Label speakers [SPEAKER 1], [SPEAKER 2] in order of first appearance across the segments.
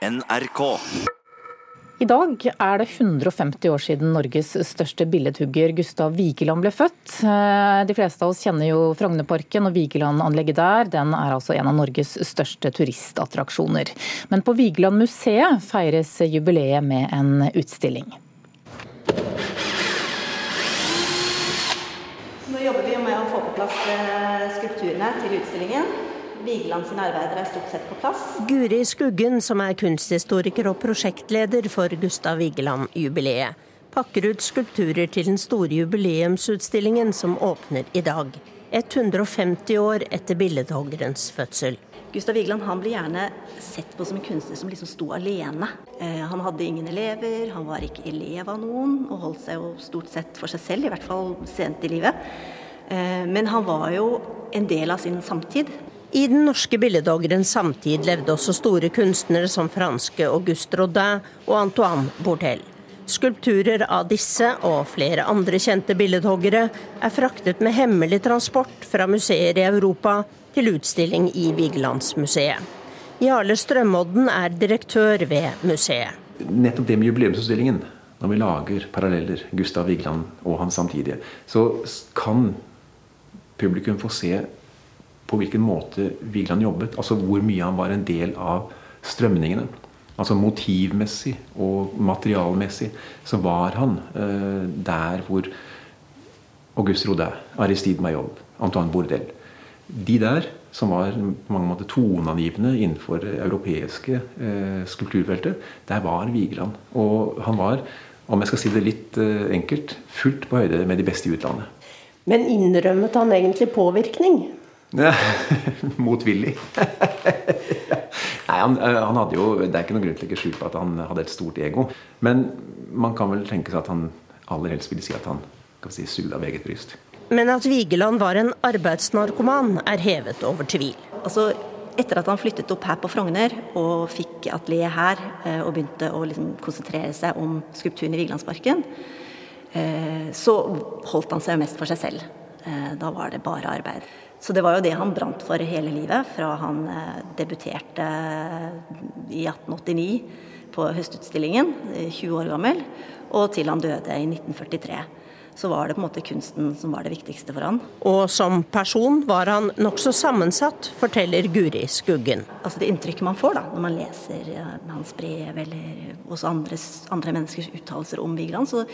[SPEAKER 1] NRK.
[SPEAKER 2] I dag er det 150 år siden Norges største billedhugger Gustav Vigeland ble født. Eh, de fleste av oss kjenner jo Frognerparken og Vigeland-anlegget der. Den er altså en av Norges største turistattraksjoner. Men på Vigeland-museet feires jubileet med en utstilling.
[SPEAKER 3] Nå jobber vi med å få på plass eh, skulpturene til utstillingen. Vigeland sine arbeider er stort sett på plass.
[SPEAKER 4] Guri Skuggen, som er kunsthistoriker og prosjektleder for Gustav Vigeland-jubileet, pakker ut skulpturer til den store jubileumsutstillingen som åpner i dag. 150 år etter billedhoggerens fødsel.
[SPEAKER 3] Gustav Vigeland han ble gjerne sett på som en kunstner som liksom sto alene. Eh, han hadde ingen elever, han var ikke elev av noen, og holdt seg jo stort sett for seg selv, i hvert fall sent i livet. Eh, men han var jo en del av sin samtid.
[SPEAKER 4] I den norske billedhoggerens samtid levde også store kunstnere som franske Auguste Rodin og Antoine Bourtel. Skulpturer av disse og flere andre kjente billedhoggere er fraktet med hemmelig transport fra museer i Europa til utstilling i Vigelandsmuseet. Jarle Strømodden er direktør ved museet.
[SPEAKER 5] Nettopp det med jubileumsutstillingen, når vi lager paralleller, Gustav Vigeland og hans samtidige, så kan publikum få se på hvilken måte Vigeland jobbet. Altså hvor mye han var en del av strømningene. Altså motivmessig og materialmessig så var han eh, der hvor Auguste Rodin, Aristide Mayob, Antoine Bourdel De der, som var på mange måter toneangivende innenfor det europeiske eh, skulpturfeltet, der var Vigeland. Og han var, om jeg skal si det litt eh, enkelt, fullt på høyde med de beste i utlandet.
[SPEAKER 4] Men innrømmet han egentlig påvirkning?
[SPEAKER 5] Motvillig. Nei, han, eh, han, hadde jo, Det er ikke noen grunn til å legge skjul på at han hadde et stort ego. Men man kan vel tenke seg at han aller helst ville si at han kan si, sulla av eget bryst.
[SPEAKER 4] Men at Vigeland var en arbeidsnarkoman, er hevet over tvil.
[SPEAKER 3] Altså, etter at han flyttet opp her på Frogner og fikk atelier her, eh, og begynte å liksom konsentrere seg om skulpturen i Vigelandsparken, eh, så holdt han seg jo mest for seg selv. Da var det bare arbeid. Så det var jo det han brant for hele livet, fra han eh, debuterte i 1889 på Høstutstillingen, 20 eh, år gammel, og til han døde i 1943. Så var det på en måte kunsten som var det viktigste for han.
[SPEAKER 4] Og som person var han nokså sammensatt, forteller Guri Skuggen.
[SPEAKER 3] Altså Det inntrykket man får da, når man leser hans brev eller også andres, andre menneskers uttalelser om Vigeland, så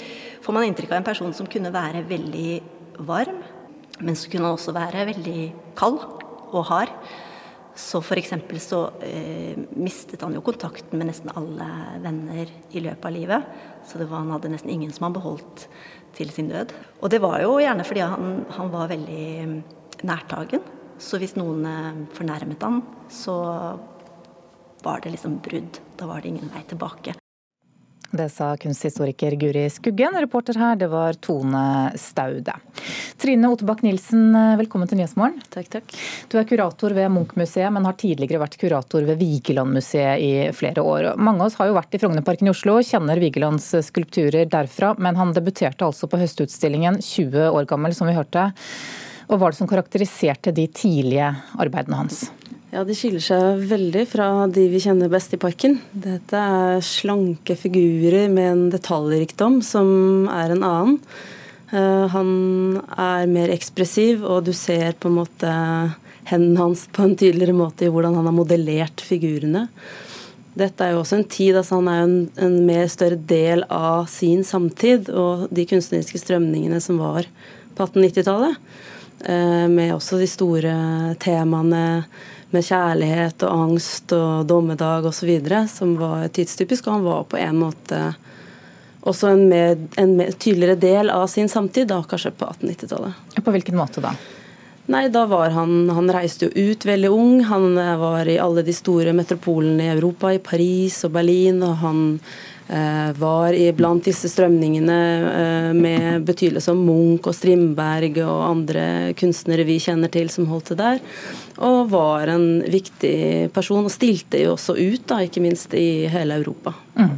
[SPEAKER 3] får man inntrykk av en person som kunne være veldig varm, men så kunne han også være veldig kald og hard. Så f.eks. så eh, mistet han jo kontakten med nesten alle venner i løpet av livet. Så var, han hadde nesten ingen som han beholdt til sin død. Og det var jo gjerne fordi han, han var veldig nærtagen. Så hvis noen eh, fornærmet han, så var det liksom brudd. Da var det ingen vei tilbake.
[SPEAKER 2] Det sa kunsthistoriker Guri Skuggen. Reporter her, det var Tone Staude. Trine Otebakk Nilsen, velkommen til Nyhetsmorgen.
[SPEAKER 6] Takk, takk.
[SPEAKER 2] Du er kurator ved Munch-museet, men har tidligere vært kurator ved Vigelandmuseet i flere år. Mange av oss har jo vært i Frognerparken i Oslo, kjenner Vigelands skulpturer derfra, men han debuterte altså på Høstutstillingen, 20 år gammel, som vi hørte. Og hva var det som karakteriserte de tidlige arbeidene hans?
[SPEAKER 6] Ja, De skiller seg veldig fra de vi kjenner best i parken. Dette er slanke figurer med en detaljrikdom som er en annen. Uh, han er mer ekspressiv, og du ser på en måte hendene hans på en tydeligere måte i hvordan han har modellert figurene. Dette er jo også en tid, altså han er en, en mer større del av sin samtid og de kunstneriske strømningene som var på 1890-tallet. Uh, eh, med også de store temaene med kjærlighet og angst og dommedag osv. som var tidstypisk. Og han var på en måte også en, mer, en mer tydeligere del av sin samtid, da kanskje på 1890-tallet.
[SPEAKER 2] På hvilken måte da?
[SPEAKER 6] Nei, da var han Han reiste jo ut veldig ung. Han var i alle de store metropolene i Europa, i Paris og Berlin. og han Eh, var blant disse strømningene eh, med betydelig som Munch og Strindberg og andre kunstnere vi kjenner til som holdt til der. Og var en viktig person, og stilte jo også ut, da, ikke minst i hele Europa. Mm.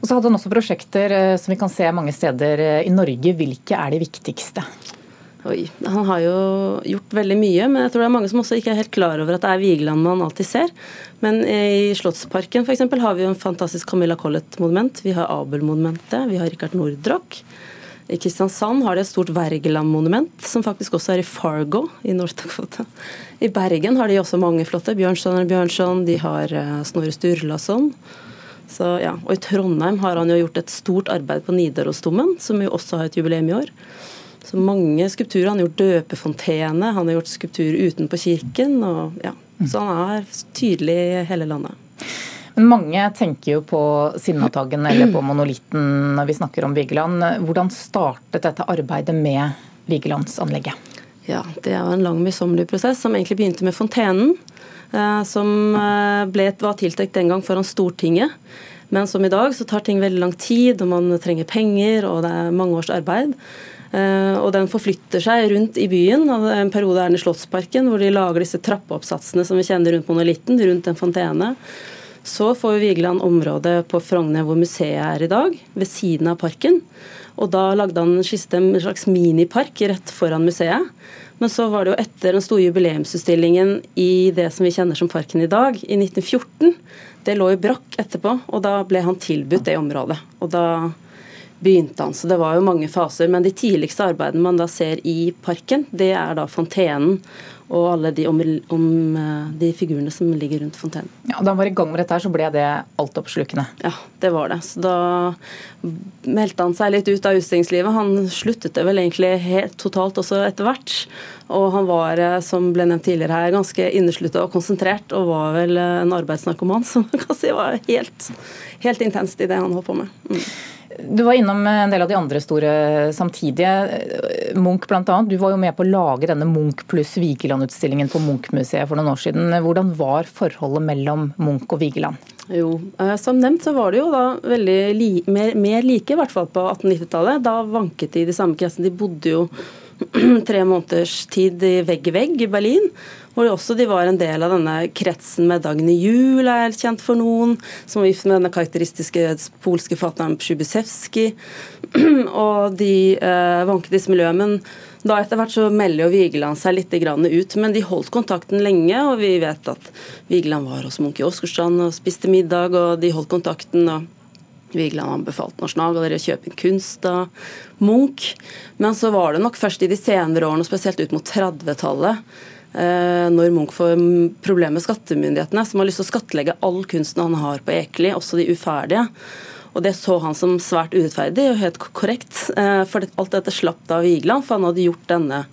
[SPEAKER 2] Og så hadde han også prosjekter eh, som vi kan se mange steder i Norge. Hvilke er de viktigste?
[SPEAKER 6] Oi, Han har jo gjort veldig mye, men jeg tror det er mange som også ikke er helt klar over at det er Vigeland man alltid ser. Men i Slottsparken f.eks. har vi jo en fantastisk Camilla Collett-monument. Vi har Abel-monumentet, vi har Richard Nordrock. I Kristiansand har de et stort Wergeland-monument, som faktisk også er i Fargo i Nord-Dakota. I Bergen har de også mange flotte. Bjørnson og Bjørnson, de har eh, Snorre Sturlason. Så, ja. Og i Trondheim har han jo gjort et stort arbeid på Nidarosdomen, som jo også har et jubileum i år. Så mange skulpturer. Han har gjort døpefontene, han har gjort skulptur utenpå kirken. Og, ja. Så han er tydelig i hele landet.
[SPEAKER 2] Men mange tenker jo på Sinnataggen eller på monolitten når vi snakker om Vigeland. Hvordan startet dette arbeidet med Vigelandsanlegget?
[SPEAKER 6] Ja, Det er en lang, møysommelig prosess som egentlig begynte med fontenen. Eh, som eh, ble, var tiltenkt den gang foran Stortinget. Men som i dag så tar ting veldig lang tid, og man trenger penger, og det er mange års arbeid. Eh, og den forflytter seg rundt i byen. og En periode er den i Slottsparken, hvor de lager disse trappeoppsatsene som vi kjenner rundt monolitten, rundt en fontene. Så får Vigeland området på Frogner hvor museet er i dag, ved siden av parken. Og da lagde han en slags minipark rett foran museet. Men så var det jo etter den store jubileumsutstillingen i det som vi kjenner som parken i dag, i 1914. Det lå i brakk etterpå, og da ble han tilbudt det området. Og da begynte han. Så det var jo mange faser. Men de tidligste arbeidene man da ser i parken, det er da fontenen og alle de, om, om, eh, de figurene som ligger rundt fontenen.
[SPEAKER 2] Ja, Da han var i gang med dette, her, så ble det altoppslukende?
[SPEAKER 6] Ja, det var det. Så da meldte han seg litt ut av utstillingslivet. Han sluttet det vel egentlig helt totalt også etter hvert. Og han var, eh, som ble nevnt tidligere her, ganske inneslutta og konsentrert, og var vel eh, en arbeidsnarkoman som man kan si var helt, helt intenst i det han holdt på med. Mm.
[SPEAKER 2] Du var innom en del av de andre store samtidige. Munch bl.a. Du var jo med på å lage denne Munch pluss Vigeland-utstillingen på Munch-museet for noen år siden. Hvordan var forholdet mellom Munch og Vigeland?
[SPEAKER 6] Jo, eh, Som nevnt så var det jo da veldig li mer, mer, like, i hvert fall på 1890-tallet. Da vanket de i de samme kretsene. De bodde jo tre måneders tid vegg i vegg i Berlin. Hvor også de var en del av denne kretsen med Dagny Juel, er helt kjent for noen. Som var gift med denne karakteristiske polske forfatteren Przybysewski. og de eh, vanket disse miljøene. Men da etter hvert så melder jo Vigeland seg litt ut. Men de holdt kontakten lenge, og vi vet at Vigeland var hos Munch i Åsgårdstrand og spiste middag, og de holdt kontakten. og Vigeland anbefalte Nasjonalgalleriet å kjøpe inn kunst av Munch. Men så var det nok først i de senere årene, spesielt ut mot 30-tallet, eh, når Munch får problemer med skattemyndighetene, som har lyst til å skattlegge all kunsten han har på Ekeli, også de uferdige. Og Det så han som svært urettferdig og helt korrekt. Eh, for alt dette slapp da Vigeland, for han hadde gjort denne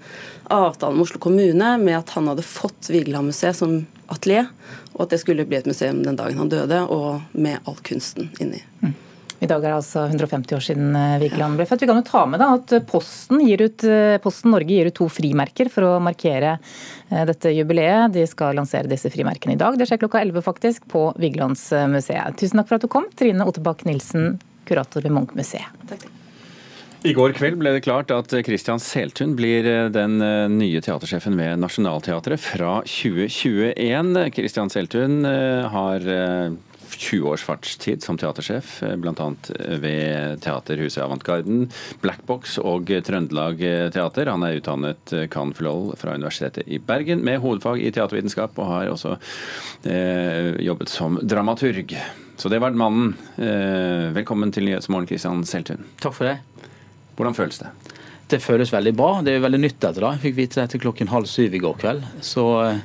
[SPEAKER 6] avtalen med Oslo kommune med at han hadde fått Vigeland-museet som atelier, og at det skulle bli et museum den dagen han døde, og med all kunsten inni. Mm.
[SPEAKER 2] I dag er det altså 150 år siden eh, Vigeland ble født. Vi kan jo ta med da at Posten, ut, eh, Posten, Norge gir ut to frimerker for å markere eh, dette jubileet. De skal lansere disse frimerkene i dag. Det skjer klokka 11 faktisk, på Vigelandsmuseet. Tusen takk for at du kom, Trine Ottebakk Nilsen, kurator ved Munch-museet. Takk,
[SPEAKER 1] I går kveld ble det klart at Christian Seltun blir den nye teatersjefen ved Nationaltheatret fra 2021. Christian Seltun har 20 års fartstid som teatersjef, eh, bl.a. ved Teaterhuset Avantgarden, Blackbox og Trøndelag Teater. Han er utdannet cand.philol fra Universitetet i Bergen med hovedfag i teatervitenskap, og har også eh, jobbet som dramaturg. Så det var mannen. Eh, velkommen til Nyhetsmorgen, Kristian Seltun.
[SPEAKER 7] Takk for det.
[SPEAKER 1] Hvordan føles det?
[SPEAKER 7] Det føles veldig bra. Det er veldig nytt dette. da. Jeg fikk vite det etter klokken halv syv i går kveld. Så eh,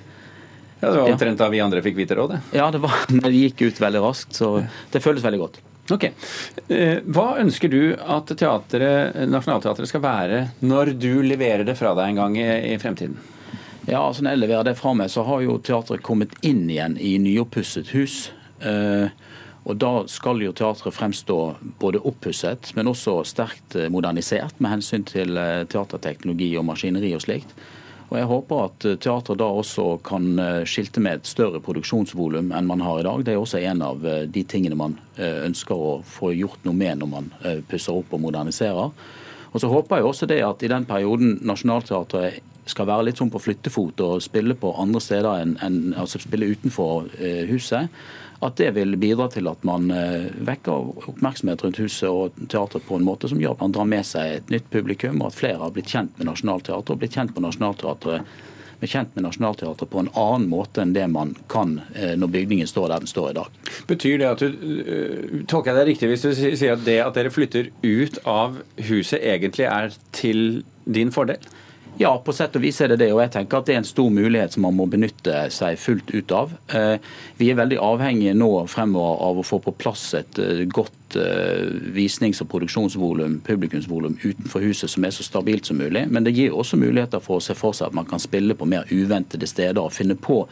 [SPEAKER 1] ja, Det var omtrent da vi andre fikk vite rådet?
[SPEAKER 7] Ja, det, var, det gikk ut veldig raskt. Så det føles veldig godt.
[SPEAKER 1] Ok. Eh, hva ønsker du at teateret, Nationaltheatret skal være når du leverer det fra deg en gang i, i fremtiden?
[SPEAKER 7] Ja, altså Når jeg leverer det fra meg, så har jo teatret kommet inn igjen i nyoppusset hus. Eh, og Da skal jo teatret fremstå både oppusset, men også sterkt modernisert med hensyn til eh, teaterteknologi og maskineri og slikt. Og Jeg håper at eh, teatret da også kan eh, skilte med et større produksjonsvolum enn man har i dag. Det er også en av eh, de tingene man ønsker å få gjort noe med når man pusser opp og moderniserer. Og så håper jeg også det at i den perioden Nationaltheatret skal være litt sånn på flyttefot og spille på andre steder enn, en, altså spille utenfor eh, huset, at det vil bidra til at man eh, vekker oppmerksomhet rundt huset og teatret på en måte som gjør at man drar med seg et nytt publikum, og at flere har blitt kjent med Nationaltheatret og blitt kjent med Nationaltheatret med kjent med Nationaltheatret på en annen måte enn det man kan eh, når bygningen står der den står i dag.
[SPEAKER 1] Betyr det at du Tolker jeg deg riktig hvis du sier at det at dere flytter ut av huset egentlig er til din fordel?
[SPEAKER 7] Ja, på sett og vis er det det. Og jeg tenker at det er en stor mulighet som man må benytte seg fullt ut av. Eh, vi er veldig avhengige nå fremover av å få på plass et eh, godt eh, visnings- og produksjonsvolum, publikumsvolum utenfor huset som er så stabilt som mulig. Men det gir også muligheter for å se for seg at man kan spille på mer uventede steder og finne på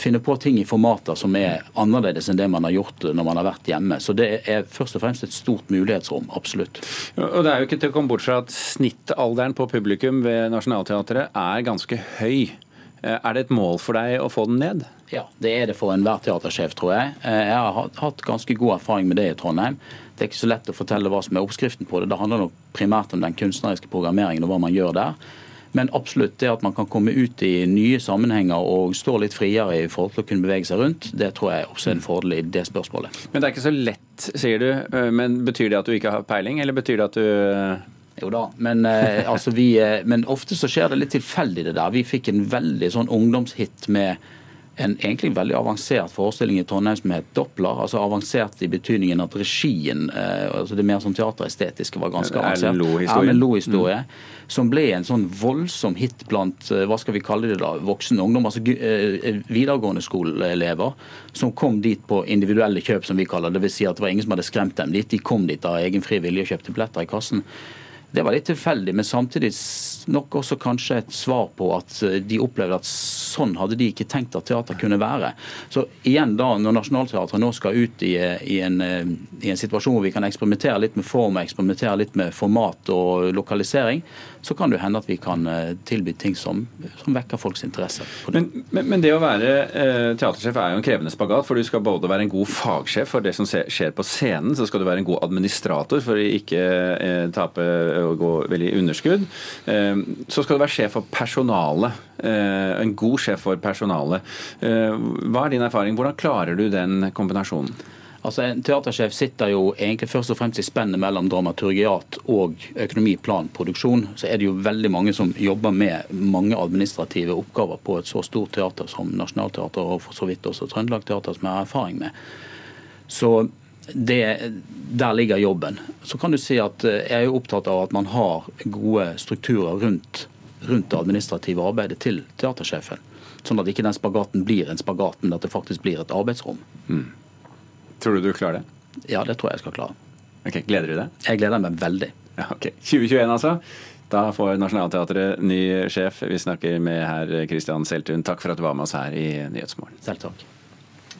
[SPEAKER 7] finne på ting i formater som er annerledes enn det man har gjort når man har vært hjemme. Så det er først og fremst et stort mulighetsrom, absolutt.
[SPEAKER 1] Og det er jo ikke til å komme bort fra at Snittalderen på publikum ved Nationaltheatret er ganske høy. Eh, er det et mål for deg å få den ned?
[SPEAKER 7] Ja, det er det for enhver teatersjef, tror jeg. Eh, jeg har hatt ganske god erfaring med det i Trondheim. Det er ikke så lett å fortelle hva som er oppskriften på det. Det handler nok primært om den kunstneriske programmeringen og hva man gjør der. Men absolutt det at man kan komme ut i nye sammenhenger og stå litt friere i forhold til å kunne bevege seg rundt, det tror jeg også er en fordel i det spørsmålet.
[SPEAKER 1] Men det er ikke så lett, sier du. Eh, men betyr det at du ikke har peiling, eller betyr det at du
[SPEAKER 7] jo da, men, eh, altså vi, men ofte så skjer det litt tilfeldig det der. Vi fikk en veldig sånn ungdomshit med en egentlig veldig avansert forestilling i Trondheim som het Doppler. altså Avansert i betydningen at regien, eh, altså det mer sånn teaterestetiske, var ganske avansert.
[SPEAKER 1] Erlend
[SPEAKER 7] Lo-historie. Mm. Som ble en sånn voldsom hit blant eh, hva skal vi kalle det da, voksen ungdom. altså eh, Videregående skoleelever som kom dit på individuelle kjøp, som vi kaller det. Dvs. Si at det var ingen som hadde skremt dem dit. De kom dit av egen fri vilje og kjøpte billetter i kassen. Det var litt tilfeldig, men samtidig nok også kanskje et svar på at eh, de opplevde at sånn hadde de ikke tenkt at teater kunne være. Så igjen da, når Nationaltheatret nå skal ut i, i, en, eh, i, en, situasjon hvor vi kan eksperimentere litt med form og eksperimentere litt med format og lokalisering, så kan det hende at vi kan eh, tilby ting som, som vekker folks interesse.
[SPEAKER 1] Men, men, men, det å være eh, teatersjef er jo en krevende spagat, for du skal både være en god fagsjef for det som skjer på scenen, så skal du være en god administrator for å ikke eh, tape og gå veldig underskudd. Eh, så skal du være sjef for personalet. Eh, en god sjef for personalet. Eh, hva er din erfaring? Hvordan klarer du den kombinasjonen?
[SPEAKER 7] Altså En teatersjef sitter jo egentlig først og fremst i spennet mellom dramaturgiat og økonomi, plan, produksjon. Så er det jo veldig mange som jobber med mange administrative oppgaver på et så stort teater som Nationaltheatret og for så vidt også Trøndelag Teater, som jeg har erfaring med. Så det, der ligger jobben. Så kan du si at eh, jeg er opptatt av at man har gode strukturer rundt, rundt det administrative arbeidet til teatersjefen. Sånn at ikke den spagaten blir en spagat, men at det faktisk blir et arbeidsrom. Mm.
[SPEAKER 1] Tror du du klarer det?
[SPEAKER 7] Ja, det tror jeg jeg skal klare.
[SPEAKER 1] Ok, Gleder du deg?
[SPEAKER 7] Jeg gleder meg veldig.
[SPEAKER 1] Ja, ok. 2021 altså. Da får Nationaltheatret ny sjef. Vi snakker med herr Christian Seltun. Takk for at du var med oss her i Nyhetsmorgen.
[SPEAKER 7] Selv takk.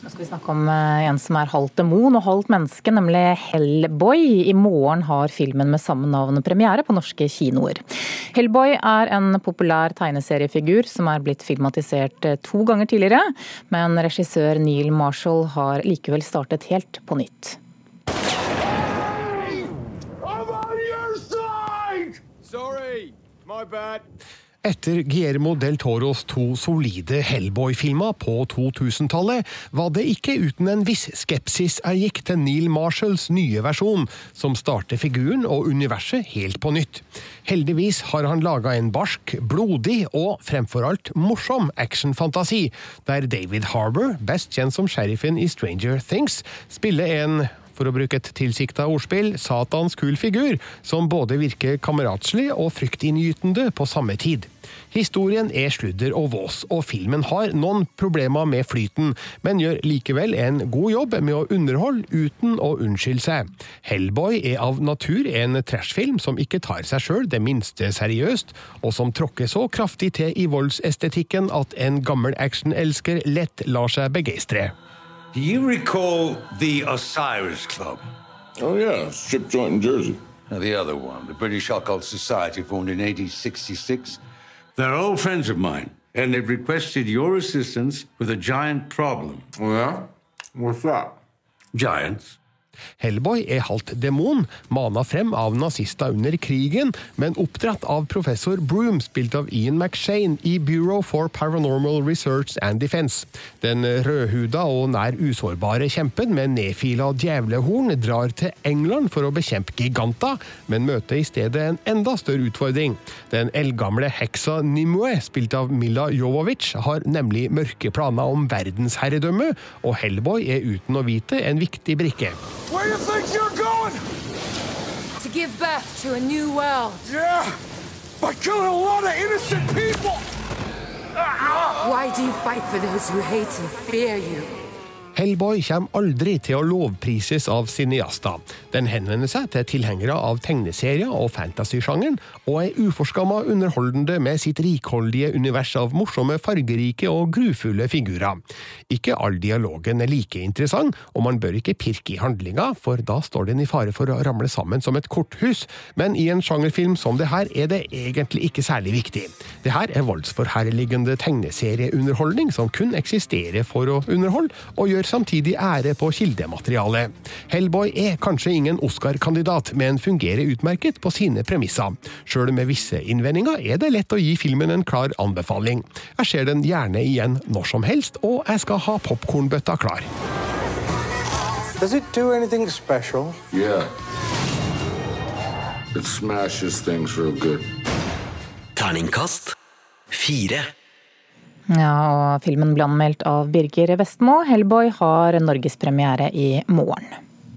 [SPEAKER 2] Nå skal vi snakke om eh, en som er halvt demon og halvt menneske, nemlig Hellboy. I morgen har filmen med samme navn premiere på norske kinoer. Hellboy er en populær tegneseriefigur som er blitt filmatisert eh, to ganger tidligere, men regissør Neil Marshall har likevel startet helt på nytt.
[SPEAKER 8] Sorry, my bad.
[SPEAKER 9] Etter Guillermo del Toros to solide Hellboy-filmer på 2000-tallet, var det ikke uten en viss skepsis jeg gikk til Neil Marshalls nye versjon, som starter figuren og universet helt på nytt. Heldigvis har han laga en barsk, blodig og fremfor alt morsom actionfantasi, der David Harbour, best kjent som sheriffen i Stranger Things, spiller en for å bruke et tilsikta ordspill, satans kul figur, som både virker kameratslig og fryktinngytende på samme tid. Historien er sludder og vås, og filmen har noen problemer med flyten, men gjør likevel en god jobb med å underholde uten å unnskylde seg. Hellboy er av natur en trashfilm som ikke tar seg sjøl det minste seriøst, og som tråkker så kraftig til i voldsestetikken at en gammel actionelsker lett lar seg begeistre.
[SPEAKER 10] Do you recall the Osiris Club?
[SPEAKER 11] Oh, yeah, strip joint in Jersey.
[SPEAKER 10] Now, the other one, the British Occult Society, formed in 1866. They're old friends of mine, and they've requested your assistance with a giant problem.
[SPEAKER 11] Oh, yeah? What's that?
[SPEAKER 10] Giants.
[SPEAKER 9] Hellboy er halvt demon, mana frem av nazister under krigen, men oppdratt av professor Broom, spilt av Ian McShane, i Bureau for Paranormal Research and Defense. Den rødhuda og nær usårbare kjempen med nedfila djevlehorn drar til England for å bekjempe giganter, men møter i stedet en enda større utfordring. Den eldgamle heksa Nimue, spilt av Mila Jovovic, har nemlig mørke planer om verdensherredømme, og Hellboy er uten å vite en viktig brikke.
[SPEAKER 8] Where do you think you're going?
[SPEAKER 12] To give birth to a new world.
[SPEAKER 8] Yeah, by killing a lot of innocent people.
[SPEAKER 12] Why do you fight for those who hate and fear you?
[SPEAKER 9] Hellboy kommer aldri til å lovprises av cineaster. Den henvender seg til tilhengere av tegneserier og fantasy-sjangeren, og er uforskamma underholdende med sitt rikholdige univers av morsomme, fargerike og grufulle figurer. Ikke all dialogen er like interessant, og man bør ikke pirke i handlinga, for da står den i fare for å ramle sammen som et korthus, men i en sjangerfilm som det her er det egentlig ikke særlig viktig. Det her er voldsforherligende tegneserieunderholdning som kun eksisterer for å underholde, og gjør samtidig ære på kildematerialet. Hellboy er kanskje ingen Oscar-kandidat, men fungerer utmerket på sine premisser. Sjøl med visse innvendinger er det lett å gi filmen en klar anbefaling. Jeg ser den gjerne igjen når som helst, og jeg skal ha popkornbøtta klar.
[SPEAKER 13] Does it do anything special?
[SPEAKER 11] Yeah. It smashes things real good.
[SPEAKER 14] Terningkast fire.
[SPEAKER 2] Ja, og filmen ble anmeldt av Birger Vestmo. Hellboy har norgespremiere i morgen.